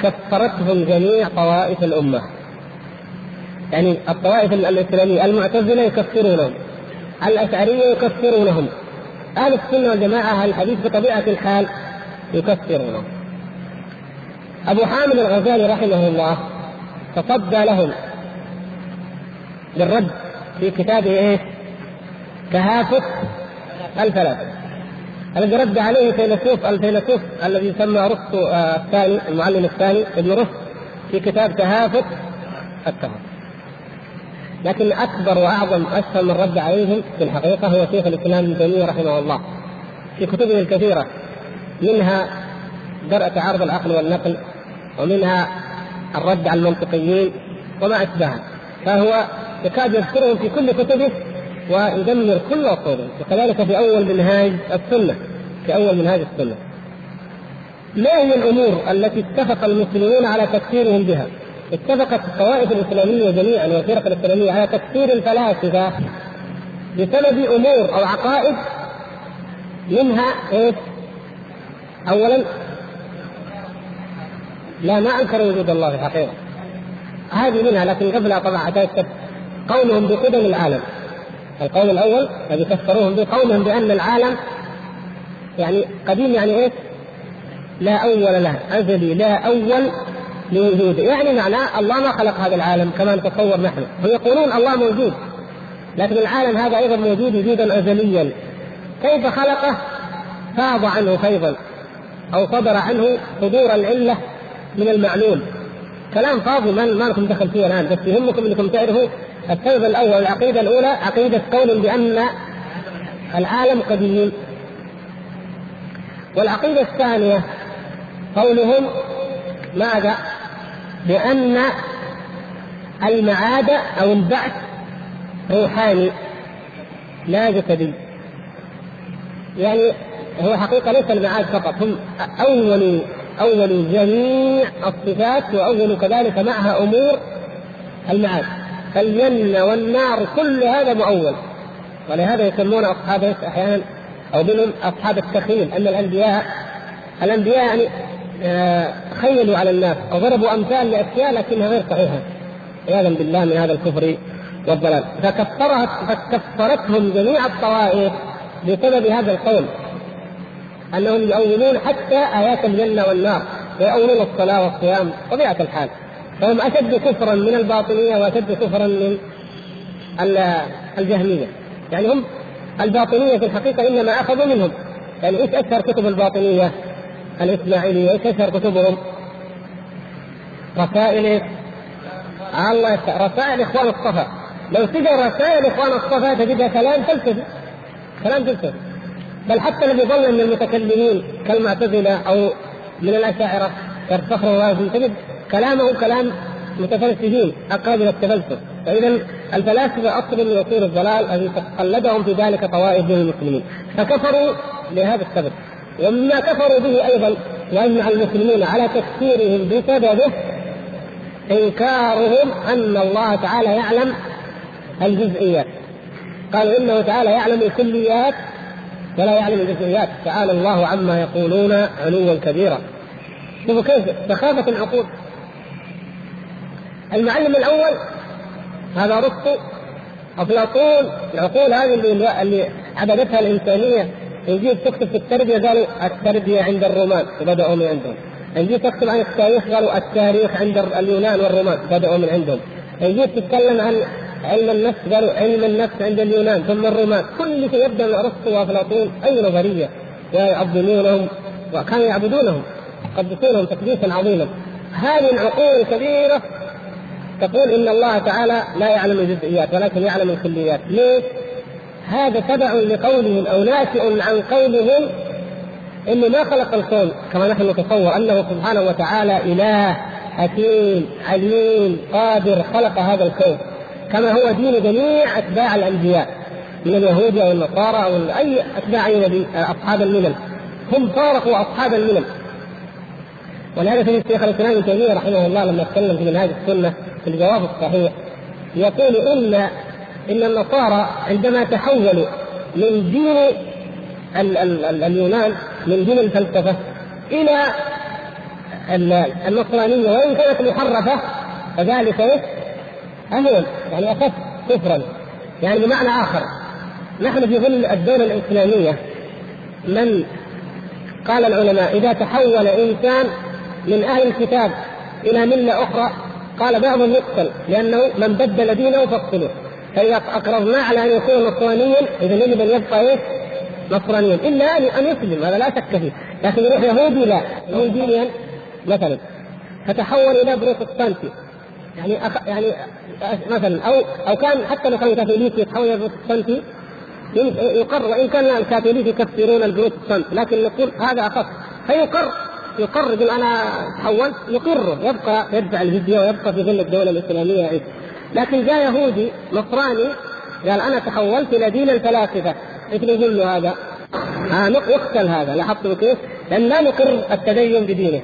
كفرتهم جميع طوائف الأمة. يعني الطوائف الإسلامية المعتزلة يكفرونهم الأشعرية يكفرونهم أهل السنة والجماعة أهل الحديث بطبيعة الحال يكفرونهم. أبو حامد الغزالي رحمه الله تصدى لهم بالرد في كتابه إيه؟ تهافت الفلاسفه الذي رد عليه فيلسوف الفيلسوف الذي يسمى أرسطو آه الثاني المعلم الثاني ابن رشد في كتاب تهافت التهافت لكن أكبر وأعظم أشهر من رد عليهم في الحقيقة هو شيخ الإسلام ابن تيمية رحمه الله. في كتبه الكثيرة منها درء تعارض العقل والنقل ومنها الرد على المنطقيين وما اشبهها فهو يكاد يذكرهم في كل كتبه ويدمر كل اصولهم وكذلك في أول منهاج السنة في أول منهاج السنة ما هي الأمور التي اتفق المسلمون على تكفيرهم بها؟ اتفقت الطوائف الإسلامية جميعا والفرق الإسلامية على تكفير الفلاسفة بسبب أمور أو عقائد منها إيش؟ اولا لا ما انكر وجود الله في الحقيقة هذه منها لكن قبلها طبعا حتى قولهم بقدم العالم القول الأول الذي كفروهم به قولهم بأن العالم يعني قديم يعني إيش؟ لا أول له أزلي لا أول لوجوده يعني معناه الله ما خلق هذا العالم كما نتصور نحن. هم يقولون الله موجود لكن العالم هذا أيضا موجود وجودا ازليا. كيف خلقه؟ فاض عنه فيضا أو صدر عنه صدور العلة من المعلول كلام فاضي ما ما لكم دخل فيه الآن بس يهمكم إنكم تعرفوا السبب الأول العقيده الأولى عقيدة قول بأن العالم قديم والعقيدة الثانية قولهم ماذا؟ بأن المعاد أو البعث روحاني لا جسدي يعني هو حقيقة ليس المعاد فقط هم أول أول جميع الصفات وأول كذلك معها أمور المعاد. فالجنة والنار كل هذا مؤول. ولهذا يسمون أصحاب أحيانا أو منهم أصحاب التخيل أن الأنبياء الأنبياء يعني آه، خيلوا على الناس أو ضربوا أمثال لأشياء لكنها غير صحيحة. عياذا بالله من هذا الكفر والضلال. فكفرت فكفرتهم جميع الطوائف بسبب هذا القول. أنهم يؤولون حتى آيات الجنة والنار ويؤولون الصلاة والصيام طبيعه الحال. فهم أشد كفرا من الباطنية وأشد كفرا من الجهمية. يعني هم الباطنية في الحقيقة إنما أخذوا منهم. يعني إيش أشهر كتب الباطنية؟ الإسماعيلية إيش أشهر كتبهم؟ رسائل الله يفتح رسائل إخوان الصفا. لو تجد رسائل إخوان الصفا تجدها كلام فلسفي كلام فلسفي بل حتى الذي ظل من المتكلمين كالمعتزلة أو من الأشاعرة كالفخر الرازي تجد كلامه كلام متفلسفين أقرب إلى التفلسف. فاذا الفلاسفة اصل من اصول الضلال الذي قلدهم في ذلك طوائف من المسلمين. فكفروا لهذا السبب. ومما كفروا به أيضا واجمع المسلمين على تكفيرهم بسببه إنكارهم أن الله تعالى يعلم الجزئيات. قالوا إنه تعالى يعلم الكليات ولا يعلم الجزئيات تعالى الله عما يقولون علوا كبيرا. شوفوا كيف سخافة العقول المعلم الأول هذا رسطو أفلاطون. العقول هذه اللي, اللي عبدتها الإنسانية. يجي تكتب في التربية قالوا التربية عند الرومان وبداوا من عندهم. يجي تكتب عن التاريخ قالوا التاريخ عند اليونان والرومان بدأوا من عندهم. يجي تتكلم عن علم النفس قالوا علم النفس عند اليونان ثم الرومان. كل شيء يبدأ من ارسطو وافلاطون أي نظرية؟ ويعظمونهم وكانوا يعبدونهم يقدسونهم تقديسا عظيما. هذه العقول الكبيرة تقول إن الله تعالى لا يعلم الجزئيات ولكن يعلم الكليات. ليه؟ هذا تبع لقولهم أو ناشئ عن قولهم إنه ما خلق الكون. كما نحن نتصور أنه سبحانه وتعالى إله حكيم عليم قادر خلق هذا الكون. كما هو دين جميع أتباع الأنبياء من اليهود أو النصارى أو أي أتباع اي نبي أصحاب الملل. هم فارقوا أصحاب الملل. ولهذا في الشيخ الإسلام ابن تيمية رحمه الله لما اتكلم في منهاج السنة في الجواب الصحيح يقول ان إن النصارى عندما تحولوا من دين ال ال ال اليونان من دين الفلسفة إلى النصرانية وإن كانت محرفة فذلك اهون يعني أخف كفرا. يعني بمعنى آخر نحن في ظل الدولة الإسلامية من قال العلماء إذا تحول إنسان من أهل الكتاب إلى ملة أخرى قال بعضهم يقتل لأنه من بدل دينه فاقتلوه. فإذا أقررناه على أن يكون نصرانيا إذا يجب أن يبقى إيه؟ نصرانيا. إلا أن يسلم هذا لا شك فيه. لكن يروح يهودي لا. يهوديا مثلا. فتحول إلى بروتستانتي. يعني أخ... يعني مثلا أو أو كان حتى لو كان كاثوليكي يتحول إلى بروتستانتي يقر وإن كان الكاثوليك يكفرون البروتستانت لكن نقول هذا أخف فيقر يقر يقول أنا تحولت يقر يبقى يدفع الجزيه ويبقى في ظل الدولة الإسلامية عيسى لكن جاء يهودي نصراني قال أنا تحولت إلى دين الفلاسفة إيش نقول له هذا؟ آه يقتل هذا لاحظتوا كيف؟ لأن لا نقر التدين بدينه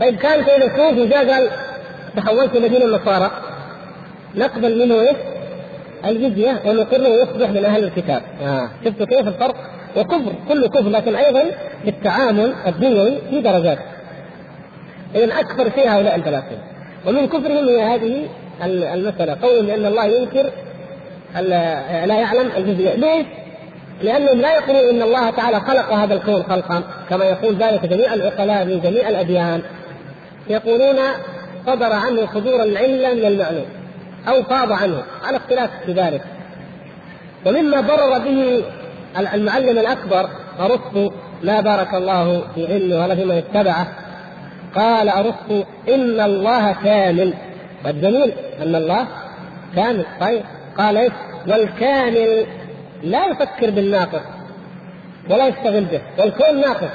طيب كان سيد الكوفي جاء قال تحولت إلى دين النصارى نقبل منه إيه؟ الجزية ونقره يصبح من أهل الكتاب آه. شفتوا كيف الفرق؟ وكفر كله كفر لكن أيضا في التعامل الدنيوي في درجات اذا أكثر شيء هؤلاء الفلاسفه ومن كفرهم هي هذه المسألة قولهم بأن الله ينكر لا يعلم الجزئيه ليش؟ لأنهم لا يقولون إن الله تعالى خلق هذا الكون خلقا كما يقول ذلك جميع العقلاء من جميع الأديان يقولون صدر عنه صدور العله من المعلوم أو فاض عنه على اختلاف في ذلك. ومما ضرر به المعلم الأكبر أرسطو لا بارك الله في علمه ولا في من اتبعه. قال أرسطو إن الله كامل. والجميل أن الله كامل طيب. قال إيش؟ والكامل لا يفكر بالناقص ولا يشتغل به والكون ناقص.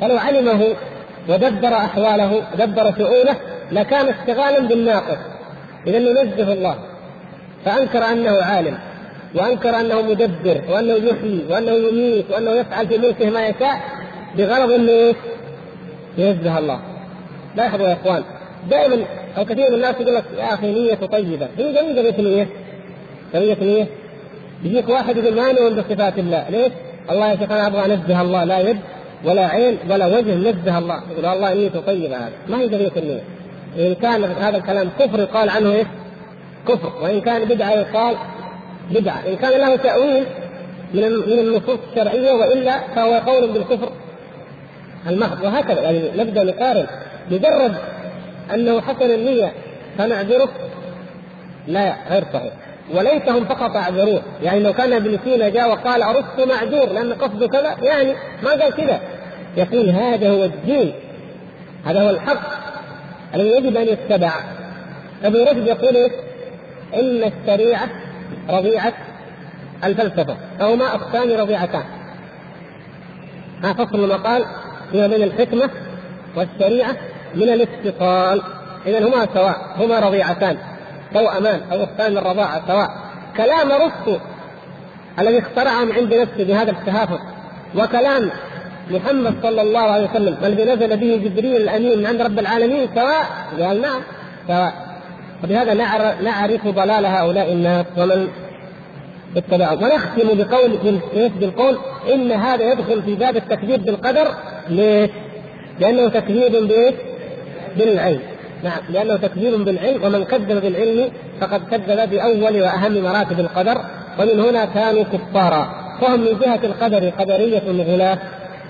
فلو علمه ودبر أحواله ودبر شؤونه لكان اشتغالا بالناقص. إذا ننزه الله. فأنكر أنه عالم وأنكر أنه مدبر وأنه يحيي وأنه يميت وأنه يفعل في ملكه ما يشاء بغرض إنه ينزه الله. لاحظوا يا إخوان دائما أو كثير من الناس يقول لك يا أخي نية طيبة. هي جميلة قضية نية؟ قضية نية؟ يجيك واحد يقول ما نؤمن بصفات الله. ليش؟ الله يا شيخ أنا أبغى أنزه الله لا يد. ولا عين ولا وجه نزه الله. يقول الله نيته طيبة هذا. ما هي قضية النية إن كان هذا الكلام كفر يقال عنه إيش؟ كفر. وإن كان بدعة يقال بدعة. إن كان له تأويل من من النصوص الشرعية وإلا فهو قول بالكفر المحض وهكذا يعني نبدأ نقارن. مجرد أنه حسن النية فنعذره؟ لا غير صحيح. وليتهم فقط أعذروه. يعني لو كان ابن سينا جاء وقال ارسطو معذور لأن قصده كذا يعني ما قال كذا. يقول هذا هو الدين هذا هو الحق الذي يجب أن يتبع ابن رشد يقول إيه؟ إن الشريعة رضيعة الفلسفة أو ما اقسام رضيعتان. ما فصل المقال. فيما بين الحكمة والشريعة من الاتصال. اذا هما سواء هما رضيعتان توأمان أو اختان الرضاعة سواء. كلام ارسطو الذي اخترعه من عند نفسه بهذا التهافت وكلام محمد صلى الله عليه وسلم الذي نزل به جبريل الأمين من عند رب العالمين سواء؟ قال نعم سواء. وبهذا نعرف ضلال هؤلاء الناس ومن اتبعهم. ونختم بقول بالقول إن هذا يدخل في باب التكذيب بالقدر ليش؟ لأنه تكذيب بإيش؟ بالعلم. نعم لأنه تكذيب بالعلم ومن كذب بالعلم فقد كذب بأول وأهم مراتب القدر ومن هنا كانوا كفارا. فهم من جهة القدر قدرية غلاة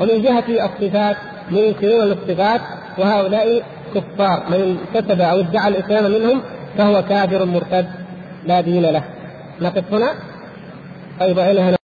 ومن جهة الصفات منكرون للصفات وهؤلاء كفار. من كتب أو ادعى الإسلام منهم فهو كافر مرتد. لا دين له. نقف هنا. طيب إلى هنا؟